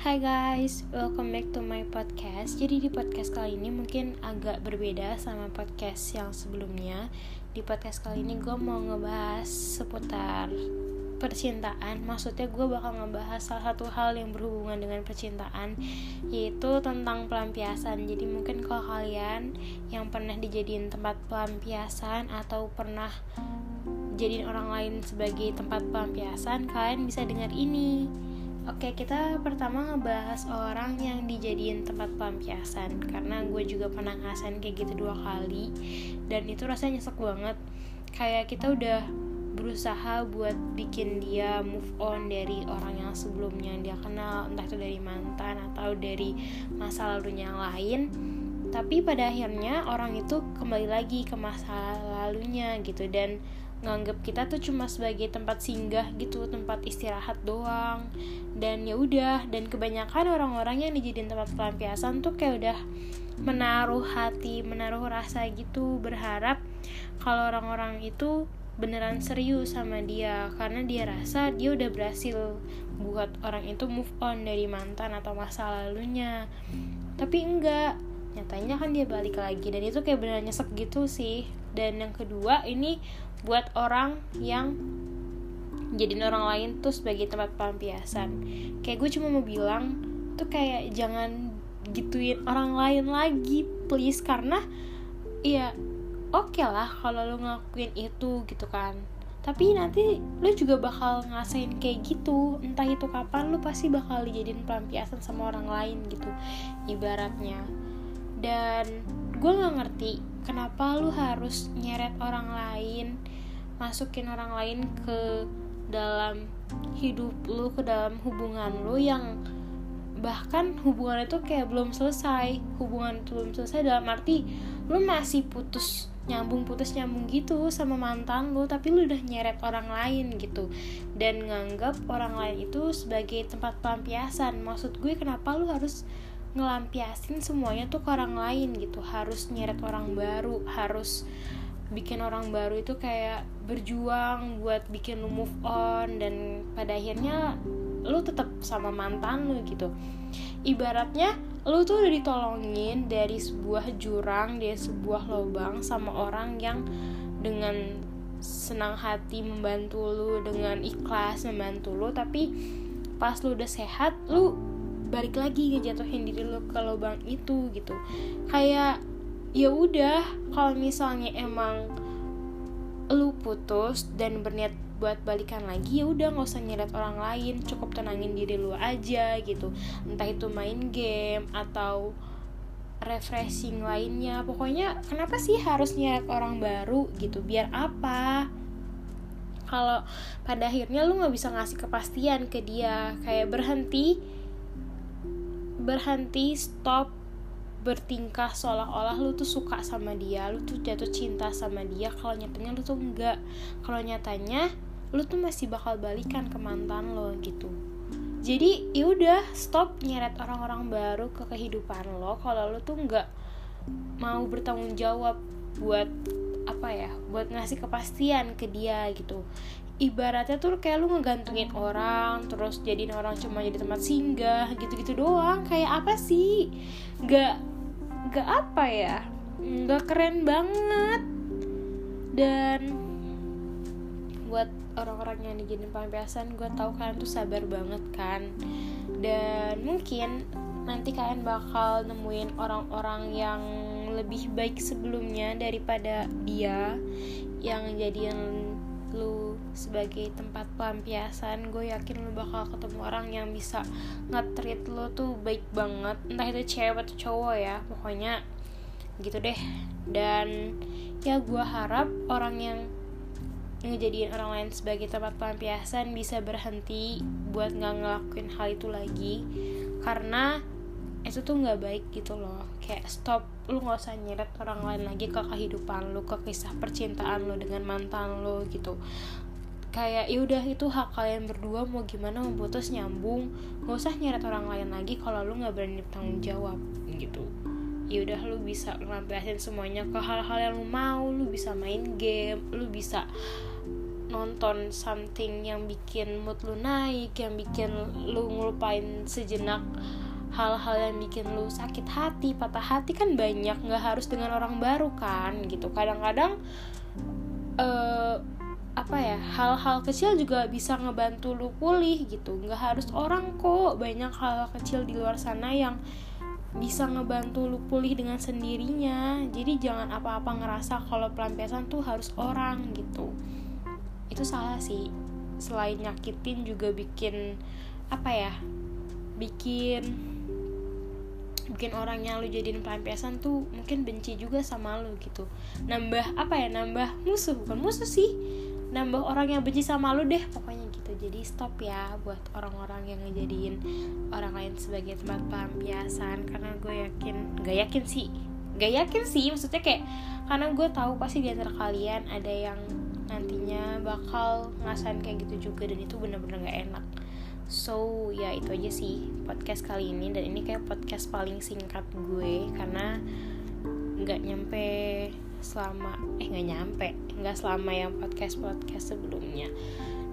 Hai guys, welcome back to my podcast. Jadi di podcast kali ini mungkin agak berbeda sama podcast yang sebelumnya. Di podcast kali ini gue mau ngebahas seputar percintaan. Maksudnya gue bakal ngebahas salah satu hal yang berhubungan dengan percintaan, yaitu tentang pelampiasan. Jadi mungkin kalau kalian yang pernah dijadiin tempat pelampiasan atau pernah jadiin orang lain sebagai tempat pelampiasan, kalian bisa dengar ini. Oke, kita pertama ngebahas orang yang dijadiin tempat pelampiasan Karena gue juga pernah ngerasain kayak gitu dua kali. Dan itu rasanya nyesek banget. Kayak kita udah berusaha buat bikin dia move on dari orang yang sebelumnya dia kenal. Entah itu dari mantan atau dari masa lalunya yang lain. Tapi pada akhirnya orang itu kembali lagi ke masa lalunya gitu. Dan nganggap kita tuh cuma sebagai tempat singgah gitu tempat istirahat doang. Dan ya udah dan kebanyakan orang-orang yang dijadiin tempat pelampiasan tuh kayak udah menaruh hati menaruh rasa gitu berharap kalau orang-orang itu beneran serius sama dia. Karena dia rasa dia udah berhasil buat orang itu move on dari mantan atau masa lalunya. Tapi enggak nyatanya kan dia balik lagi. Dan itu kayak beneran nyesek gitu sih dan yang kedua ini buat orang yang jadiin orang lain tuh sebagai tempat pelampiasan. Kayak gue cuma mau bilang tuh kayak jangan gituin orang lain lagi please. Karena ya oke okay lah kalau lo ngakuin itu gitu kan. Tapi nanti lo juga bakal ngasain kayak gitu. Entah itu kapan lo pasti bakal dijadiin pelampiasan sama orang lain gitu ibaratnya. Dan gue nggak ngerti kenapa lu harus nyeret orang lain masukin orang lain ke dalam hidup lu ke dalam hubungan lu yang bahkan hubungan itu kayak belum selesai hubungan itu belum selesai dalam arti lu masih putus nyambung putus nyambung gitu sama mantan lu tapi lu udah nyeret orang lain gitu. Dan nganggap orang lain itu sebagai tempat pelampiasan. Maksud gue kenapa lu harus ngelampiasin semuanya tuh ke orang lain gitu. Harus nyeret orang baru harus bikin orang baru itu kayak berjuang buat bikin lu move on dan pada akhirnya lu tetap sama mantan lu gitu. Ibaratnya lu tuh udah ditolongin dari sebuah jurang dari sebuah lubang sama orang yang dengan senang hati membantu lu dengan ikhlas membantu lu tapi pas lu udah sehat lu balik lagi ngejatuhin diri lo ke lubang itu gitu. Kayak ya udah kalau misalnya emang lu putus dan berniat buat balikan lagi ya udah nggak usah nyeret orang lain cukup tenangin diri lu aja gitu. Entah itu main game atau refreshing lainnya. Pokoknya kenapa sih harus nyeret orang baru gitu? Biar apa? Kalau pada akhirnya lu nggak bisa ngasih kepastian ke dia kayak berhenti berhenti stop bertingkah seolah-olah lu tuh suka sama dia lu tuh jatuh cinta sama dia kalau nyatanya lu tuh enggak. Kalau nyatanya lu tuh masih bakal balikan ke mantan lo gitu. Jadi yaudah stop nyeret orang-orang baru ke kehidupan lo kalau lu tuh enggak mau bertanggung jawab buat apa ya buat ngasih kepastian ke dia gitu ibaratnya tuh kayak lu ngegantungin orang terus jadiin orang cuma jadi tempat singgah gitu-gitu doang. Kayak apa sih? Gak gak apa ya? Gak keren banget. Dan buat orang-orang yang dijadiin pelampiasan gue tahu kalian tuh sabar banget kan? Dan mungkin nanti kalian bakal nemuin orang-orang yang lebih baik sebelumnya daripada dia yang jadiin lu sebagai tempat pelampiasan gue yakin lu bakal ketemu orang yang bisa nge-treat lu tuh baik banget. Entah itu cewek atau cowok ya pokoknya gitu deh. Dan ya gue harap orang yang ngejadiin orang lain sebagai tempat pelampiasan bisa berhenti buat nggak ngelakuin hal itu lagi. Karena itu tuh nggak baik gitu loh. Kayak stop lu nggak usah nyeret orang lain lagi ke kehidupan lu ke kisah percintaan lu dengan mantan lu gitu. Kayak ya udah itu hak kalian berdua mau gimana mau putus nyambung. Nggak usah nyeret orang lain lagi kalau lu nggak berani bertanggung jawab gitu. Ya udah lu bisa ngelampiasin semuanya ke hal-hal yang lu mau. Lu bisa main game lu bisa nonton something yang bikin mood lu naik yang bikin lu ngelupain sejenak hal-hal yang bikin lu sakit hati patah hati kan banyak nggak harus dengan orang baru kan gitu. Kadang-kadang uh, apa ya hal-hal kecil juga bisa ngebantu lu pulih gitu. Nggak harus orang kok banyak hal, -hal kecil di luar sana yang bisa ngebantu lu pulih dengan sendirinya. Jadi jangan apa-apa ngerasa kalau pelampiasan tuh harus orang gitu. Itu salah sih. Selain nyakitin juga bikin apa ya bikin bikin orang yang lu jadiin pelampiasan tuh mungkin benci juga sama lu gitu. Nambah apa ya? Nambah musuh. Bukan musuh sih. Nambah orang yang benci sama lu deh pokoknya gitu. Jadi stop ya buat orang-orang yang ngejadiin orang lain sebagai tempat pelampiasan. Karena gue yakin gak yakin sih. Gak yakin sih maksudnya kayak karena gue tahu pasti di antara kalian ada yang nantinya bakal ngerasain kayak gitu juga dan itu bener-bener gak enak so ya itu aja sih podcast kali ini. Dan ini kayak podcast paling singkat gue karena nggak nyampe selama eh nggak nyampe nggak selama yang podcast podcast sebelumnya.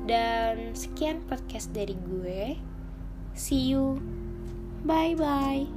Dan sekian podcast dari gue. See you. Bye bye